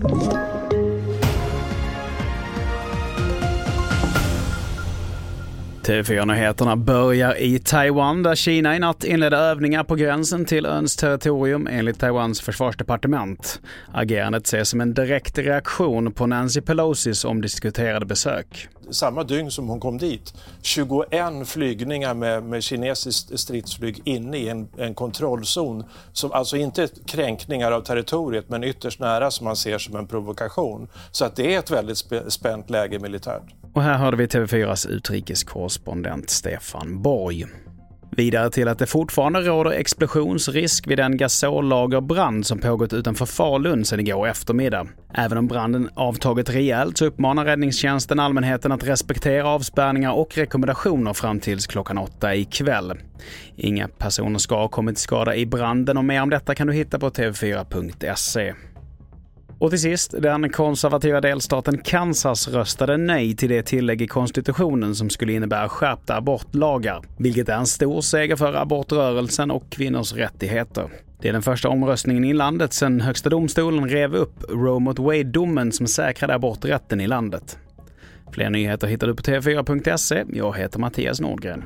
you TV4-nyheterna börjar i Taiwan där Kina i natt inledde övningar på gränsen till öns territorium enligt Taiwans försvarsdepartement. Agerandet ses som en direkt reaktion på Nancy Pelosis omdiskuterade besök. Samma dygn som hon kom dit, 21 flygningar med, med kinesiskt stridsflyg inne i en, en kontrollzon. Som alltså inte kränkningar av territoriet men ytterst nära som man ser som en provokation. Så att det är ett väldigt spänt läge militärt. Och här hörde vi TV4s utrikeskorrespondent Stefan Borg. Vidare till att det fortfarande råder explosionsrisk vid den gasollagerbrand som pågått utanför Falun sedan igår eftermiddag. Även om branden avtagit rejält så uppmanar räddningstjänsten allmänheten att respektera avspärrningar och rekommendationer fram tills klockan åtta ikväll. Inga personer ska ha kommit till skada i branden och mer om detta kan du hitta på tv4.se. Och till sist, den konservativa delstaten Kansas röstade nej till det tillägg i konstitutionen som skulle innebära skärpta abortlagar, vilket är en stor seger för abortrörelsen och kvinnors rättigheter. Det är den första omröstningen i landet sedan Högsta domstolen rev upp Roe mot Wade-domen som säkrade aborträtten i landet. Fler nyheter hittar du på tv4.se. Jag heter Mattias Nordgren.